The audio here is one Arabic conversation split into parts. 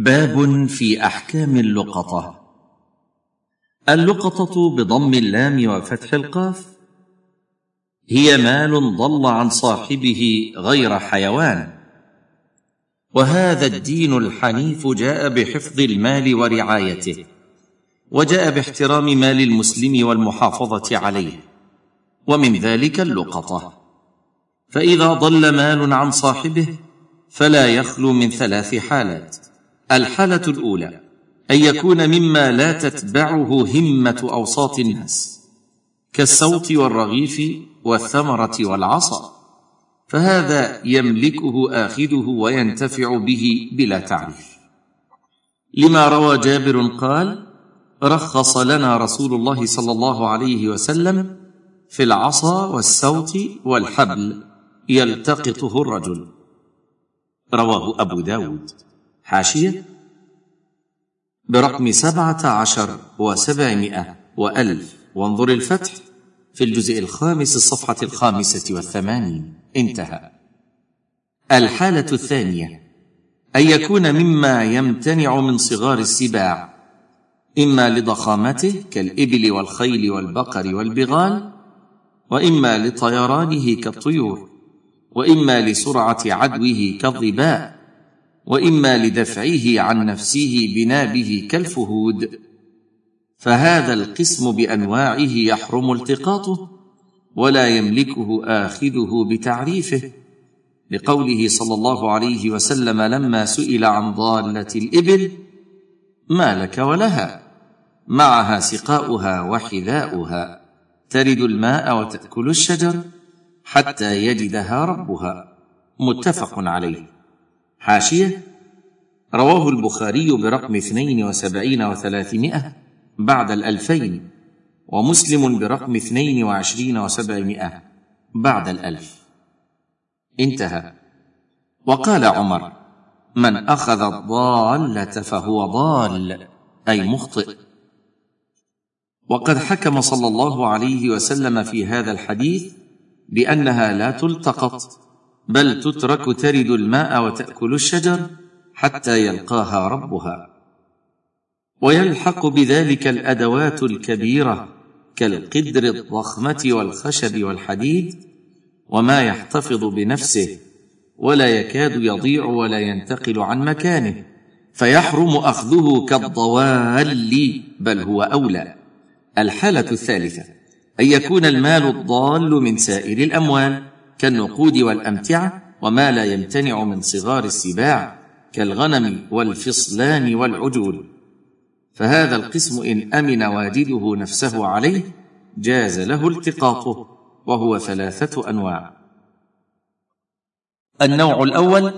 باب في أحكام اللقطة. اللقطة بضم اللام وفتح القاف. هي مال ضل عن صاحبه غير حيوان. وهذا الدين الحنيف جاء بحفظ المال ورعايته وجاء باحترام مال المسلم والمحافظة عليه. ومن ذلك اللقطة. فإذا ضل مال عن صاحبه فلا يخلو من ثلاث حالات. الحالة الأولى أن يكون مما لا تتبعه همة أوساط الناس كالصوت والرغيف والثمرة والعصا فهذا يملكه آخذه وينتفع به بلا تعريف. لما روى جابر قال رخص لنا رسول الله صلى الله عليه وسلم في العصا والسوط والحبل يلتقطه الرجل. رواه أبو داود. حاشية؟ برقم سبعة عشر وسبعمائة وألف. وانظر الفتح في الجزء الخامس الصفحة الخامسة والثمانين. انتهى. الحالة الثانية. أن يكون مما يمتنع من صغار السباع إما لضخامته كالإبل والخيل والبقر والبغال وإما لطيرانه كالطيور وإما لسرعة عدوه كالظباء. وإما لدفعه عن نفسه بنابه كالفهود. فهذا القسم بأنواعه يحرم التقاطه ولا يملكه آخذه بتعريفه لقوله صلى الله عليه وسلم لما سئل عن ضالة الإبل ما لك ولها؟ معها سقاؤها وحذاؤها ترد الماء وتأكل الشجر حتى يجدها ربها. متفق عليه. حاشية رواه البخاري برقم اثنين وسبعين وثلاثمائة بعد الألفين ومسلم برقم اثنين وعشرين وسبعمائة بعد الألف. انتهى. وقال عمر من أخذ الضالة فهو ضال أي مخطئ. وقد حكم صلى الله عليه وسلم في هذا الحديث بأنها لا تلتقط. بل تترك ترد الماء وتأكل الشجر حتى يلقاها ربها. ويلحق بذلك الأدوات الكبيرة كالقدر الضخمة والخشب والحديد وما يحتفظ بنفسه ولا يكاد يضيع ولا ينتقل عن مكانه فيحرم أخذه كالضوال بل هو أولى. الحالة الثالثة أن يكون المال الضال من سائر الأموال. كالنقود والأمتعة وما لا يمتنع من صغار السباع كالغنم والفصلان والعجول. فهذا القسم إن أمن واجده نفسه عليه جاز له التقاطه وهو ثلاثة أنواع. النوع الأول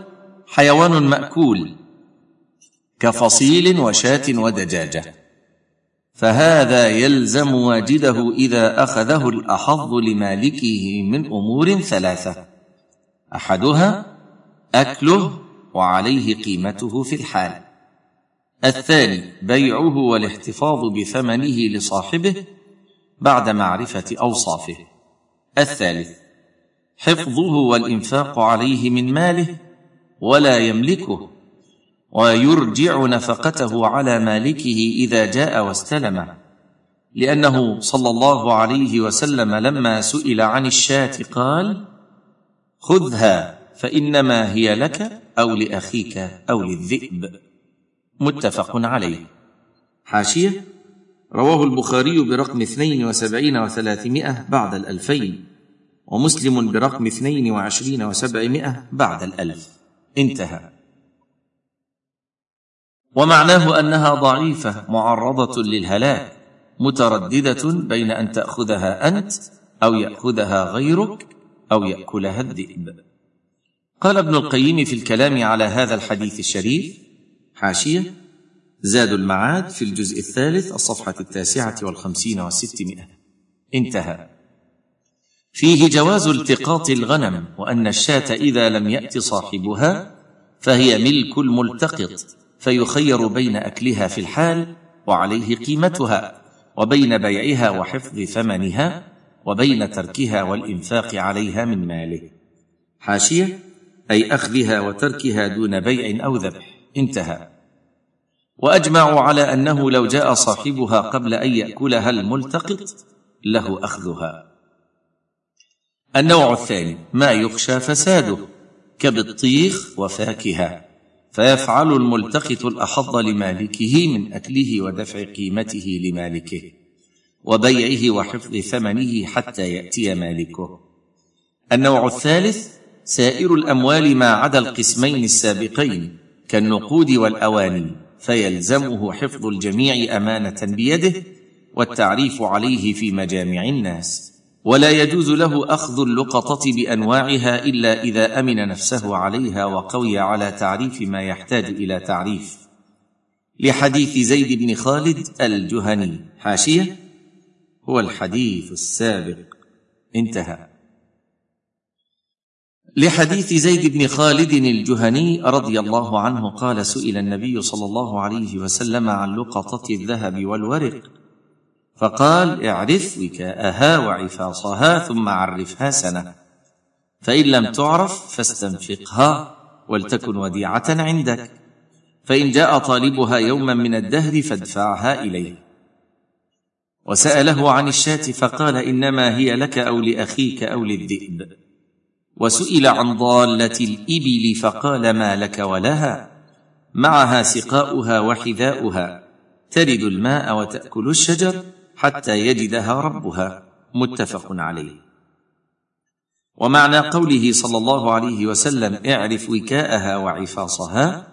حيوان مأكول كفصيل وشاة ودجاجة. فهذا يلزم واجده إذا أخذه الأحظ لمالكه من أمور ثلاثة. أحدها أكله وعليه قيمته في الحال. الثاني بيعه والاحتفاظ بثمنه لصاحبه بعد معرفة أوصافه. الثالث حفظه والإنفاق عليه من ماله ولا يملكه ويرجع نفقته على مالكه إذا جاء واستلمه لأنه صلى الله عليه وسلم لما سئل عن الشاة قال خذها فإنما هي لك أو لأخيك أو للذئب. متفق عليه. حاشية. رواه البخاري برقم اثنين وسبعين وثلاثمائة بعد الألفين ومسلم برقم اثنين وعشرين وسبعمائة بعد الألف. انتهى. ومعناه أنها ضعيفة معرضة للهلاك مترددة بين أن تأخذها أنت أو يأخذها غيرك أو يأكلها الذئب. قال ابن القيم في الكلام على هذا الحديث الشريف حاشية زاد المعاد في الجزء الثالث الصفحة التاسعة والخمسين والستمائة. انتهى. فيه جواز التقاط الغنم وأن الشاة إذا لم يأت صاحبها فهي ملك الملتقط. فيخير بين أكلها في الحال وعليه قيمتها وبين بيعها وحفظ ثمنها وبين تركها والإنفاق عليها من ماله. حاشية أي أخذها وتركها دون بيع أو ذبح. انتهى. واجمعوا على أنه لو جاء صاحبها قبل أن يأكلها الملتقط له أخذها. النوع الثاني ما يخشى فساده كبالطيخ وفاكهة. فيفعل الملتقط الأحظ لمالكه من أكله ودفع قيمته لمالكه وبيعه وحفظ ثمنه حتى يأتي مالكه. النوع الثالث سائر الأموال ما عدا القسمين السابقين كالنقود والأواني فيلزمه حفظ الجميع أمانة بيده والتعريف عليه في مجامع الناس. ولا يجوز له أخذ اللقطة بأنواعها إلا إذا أمن نفسه عليها وقوي على تعريف ما يحتاج إلى تعريف. لحديث زيد بن خالد الجهني. حاشية؟ هو الحديث السابق. انتهى. لحديث زيد بن خالد الجهني رضي الله عنه قال سئل النبي صلى الله عليه وسلم عن لقطة الذهب والورق. فقال اعرف وكاءها وعفاصها ثم عرفها سنة. فإن لم تعرف فاستنفقها ولتكن وديعة عندك. فإن جاء طالبها يوما من الدهر فادفعها إليه. وسأله عن الشاة فقال إنما هي لك أو لأخيك أو للذئب. وسئل عن ضالة الإبل فقال ما لك ولها؟ معها سقاؤها وحذاؤها. ترد الماء وتأكل الشجر. حتى يجدها ربها. متفق عليه. ومعنى قوله صلى الله عليه وسلم اعرف وكاءها وعفاصها.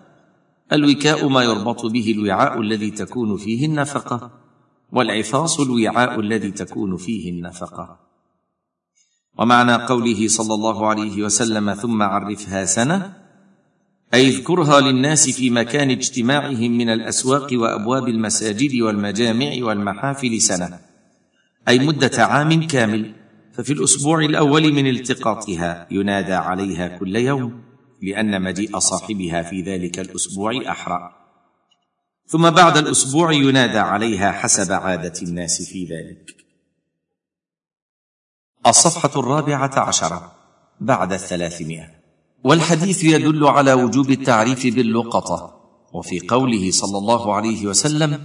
الوكاء ما يربط به الوعاء الذي تكون فيه النفقة والعفاص الوعاء الذي تكون فيه النفقة. ومعنى قوله صلى الله عليه وسلم ثم عرفها سنة أي اذكرها للناس في مكان اجتماعهم من الأسواق وأبواب المساجد والمجامع والمحافل سنة. أي مدة عام كامل. ففي الأسبوع الأول من التقاطها ينادى عليها كل يوم لأن مجيء صاحبها في ذلك الأسبوع أحرى. ثم بعد الأسبوع ينادى عليها حسب عادة الناس في ذلك. الصفحة الرابعة عشرة بعد الثلاثمائة. والحديث يدل على وجوب التعريف باللقطة. وفي قوله صلى الله عليه وسلم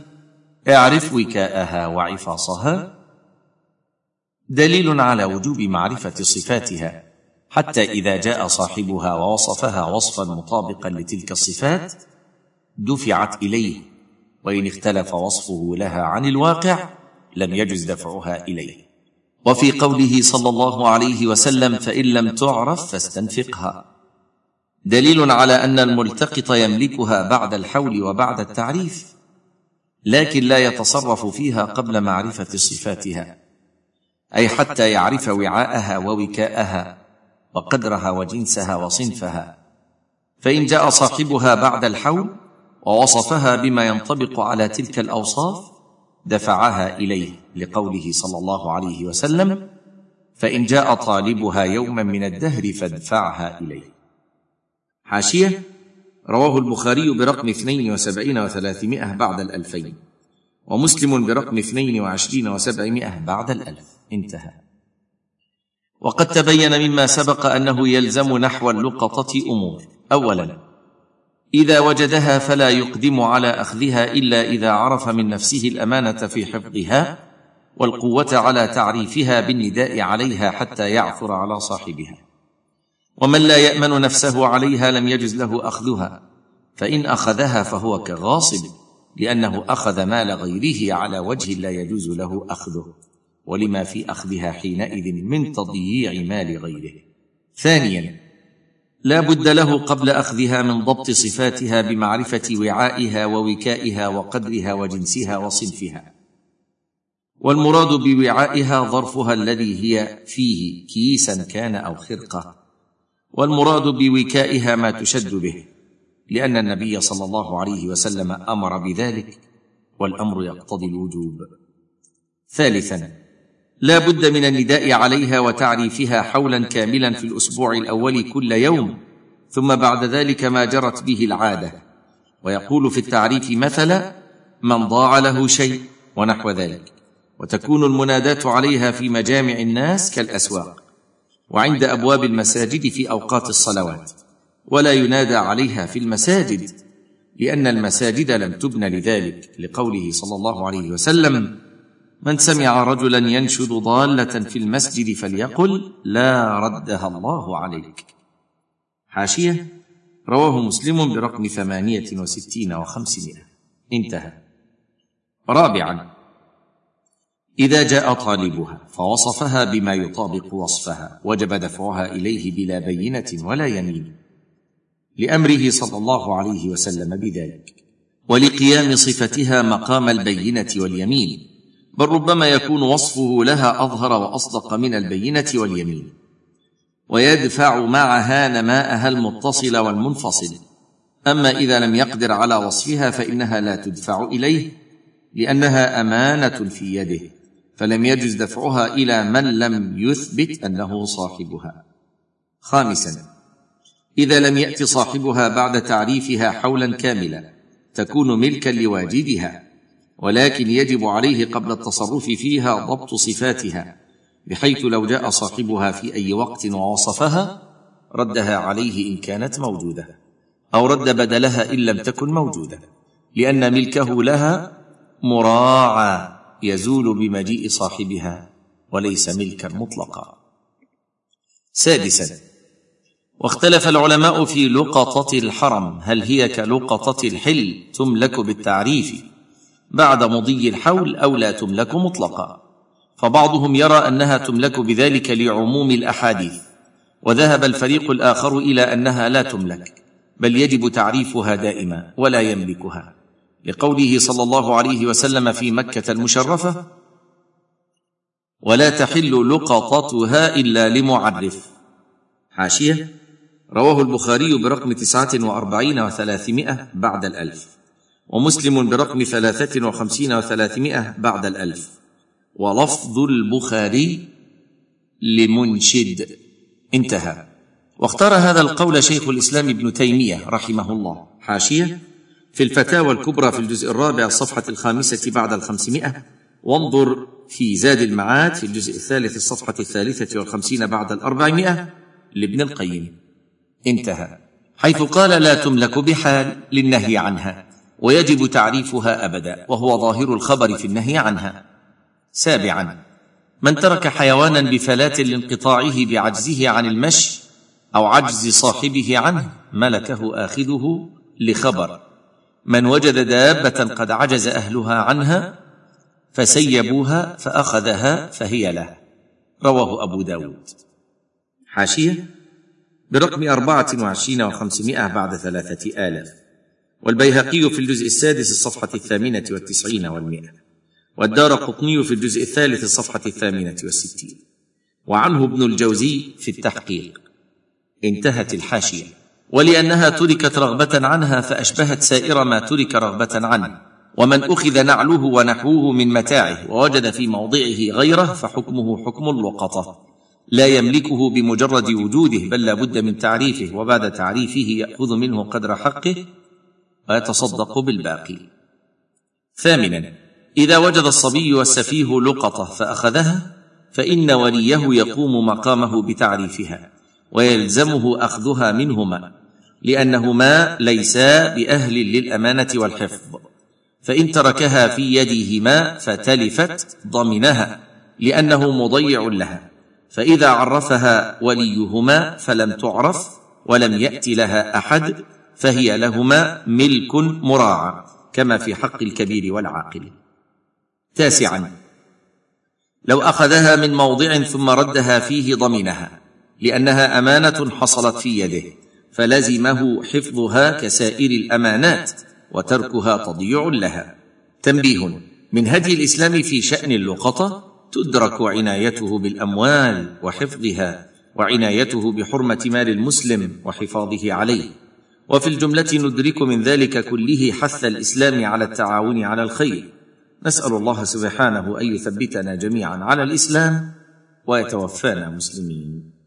اعرف وكاءها وعفاصها دليل على وجوب معرفة صفاتها حتى إذا جاء صاحبها ووصفها وصفا مطابقا لتلك الصفات دفعت إليه وإن اختلف وصفه لها عن الواقع لم يجز دفعها إليه. وفي قوله صلى الله عليه وسلم فإن لم تعرف فاستنفقها. دليل على أن الملتقط يملكها بعد الحول وبعد التعريف لكن لا يتصرف فيها قبل معرفة صفاتها أي حتى يعرف وعاءها ووكاءها وقدرها وجنسها وصنفها. فإن جاء صاحبها بعد الحول ووصفها بما ينطبق على تلك الأوصاف دفعها إليه لقوله صلى الله عليه وسلم فإن جاء طالبها يوما من الدهر فادفعها إليه. حاشية رواه البخاري برقم اثنين وسبعين وثلاثمائة بعد الألفين ومسلم برقم اثنين وعشرين وسبعمائة بعد الألف. انتهى. وقد تبين مما سبق أنه يلزم نحو اللقطة أمور. أولا إذا وجدها فلا يقدم على أخذها إلا إذا عرف من نفسه الأمانة في حفظها والقوة على تعريفها بالنداء عليها حتى يعثر على صاحبها. ومن لا يأمن نفسه عليها لم يجز له أخذها فإن أخذها فهو كغاصب لأنه أخذ مال غيره على وجه لا يجوز له أخذه ولما في أخذها حينئذ من تضييع مال غيره. ثانيا لا بد له قبل أخذها من ضبط صفاتها بمعرفة وعائها ووكائها وقدرها وجنسها وصنفها. والمراد بوعائها ظرفها الذي هي فيه كيسا كان أو خرقة والمراد بوكائها ما تشد به لأن النبي صلى الله عليه وسلم أمر بذلك والأمر يقتضي الوجوب. ثالثا لا بد من النداء عليها وتعريفها حولا كاملا في الأسبوع الأول كل يوم ثم بعد ذلك ما جرت به العادة. ويقول في التعريف مثلا من ضاع له شيء ونحو ذلك. وتكون المناداه عليها في مجامع الناس كالأسواق. وعند أبواب المساجد في أوقات الصلوات ولا ينادى عليها في المساجد لأن المساجد لم تبن لذلك لقوله صلى الله عليه وسلم من سمع رجلا ينشد ضالة في المسجد فليقل لا ردها الله عليك. حاشية رواه مسلم برقم ثمانية وستين وخمسمائة. انتهى. رابعا إذا جاء طالبها فوصفها بما يطابق وصفها وجب دفعها إليه بلا بينة ولا يمين لأمره صلى الله عليه وسلم بذلك ولقيام صفتها مقام البينة واليمين بل ربما يكون وصفه لها أظهر وأصدق من البينة واليمين ويدفع معها نماءها المتصل والمنفصل. أما إذا لم يقدر على وصفها فإنها لا تدفع إليه لأنها أمانة في يده. فلم يجز دفعها إلى من لم يثبت أنه صاحبها. خامسا إذا لم يأت صاحبها بعد تعريفها حولا كاملا تكون ملكا لواجدها ولكن يجب عليه قبل التصرف فيها ضبط صفاتها بحيث لو جاء صاحبها في أي وقت ووصفها ردها عليه إن كانت موجودة أو رد بدلها إن لم تكن موجودة لأن ملكه لها مراعى يزول بمجيء صاحبها وليس ملكا مطلقا. سادسا واختلف العلماء في لقطة الحرم هل هي كلقطة الحل تملك بالتعريف بعد مضي الحول أو لا تملك مطلقا؟ فبعضهم يرى أنها تملك بذلك لعموم الأحاديث وذهب الفريق الآخر إلى أنها لا تملك بل يجب تعريفها دائما ولا يملكها. لقوله صلى الله عليه وسلم في مكة المشرفة ولا تحل لقطتها إلا لمعرف. حاشية رواه البخاري برقم تسعة وأربعين وثلاثمائة بعد الألف ومسلم برقم ثلاثة وخمسين وثلاثمائة بعد الألف ولفظ البخاري لمنشد. انتهى. واختار هذا القول شيخ الإسلام ابن تيمية رحمه الله. حاشية في الفتاوى الكبرى في الجزء الرابع الصفحة الخامسة بعد الخمسمائة وانظر في زاد المعاد في الجزء الثالث الصفحة الثالثة والخمسين بعد الأربعمائة لابن القيم. انتهى. حيث قال لا تملك بحال للنهي عنها ويجب تعريفها أبدا وهو ظاهر الخبر في النهي عنها. سابعا من ترك حيوانا بفلاة لانقطاعه بعجزه عن المشي أو عجز صاحبه عنه ملكه آخذه لخبر. من وجد دابة قد عجز أهلها عنها فسيبوها فأخذها فهي له. رواه أبو داود. حاشية؟ برقم أربعة وعشرين وخمسمائة بعد ثلاثة آلاف. والبيهقي في الجزء السادس الصفحة الثامنة والتسعين والمئة. والدار قطني في الجزء الثالث الصفحة الثامنة والستين. وعنه ابن الجوزي في التحقيق. انتهت الحاشية. ولأنها تركت رغبة عنها فأشبهت سائر ما ترك رغبة عنه. ومن أخذ نعله ونحوه من متاعه ووجد في موضعه غيره فحكمه حكم اللقطه لا يملكه بمجرد وجوده بل لا بد من تعريفه وبعد تعريفه يأخذ منه قدر حقه ويتصدق بالباقي. ثامنا إذا وجد الصبي والسفيه لقطة فأخذها فإن وليه يقوم مقامه بتعريفها ويلزمه أخذها منهما. لانهما ليسا بأهل للأمانة والحفظ. فإن تركها في يديهما فتلفت ضمنها لأنه مضيع لها. فإذا عرفها وليهما فلم تعرف ولم يأت لها أحد فهي لهما ملك مراعى كما في حق الكبير والعاقل. تاسعا. لو أخذها من موضع ثم ردها فيه ضمنها لأنها أمانة حصلت في يده. فلزمه حفظها كسائر الأمانات وتركها تضيع لها. تنبيه من هدي الإسلام في شأن اللقطة تدرك عنايته بالأموال وحفظها وعنايته بحرمة مال المسلم وحفاظه عليه. وفي الجملة ندرك من ذلك كله حث الإسلام على التعاون على الخير. نسأل الله سبحانه أن يثبتنا جميعا على الإسلام ويتوفانا مسلمين.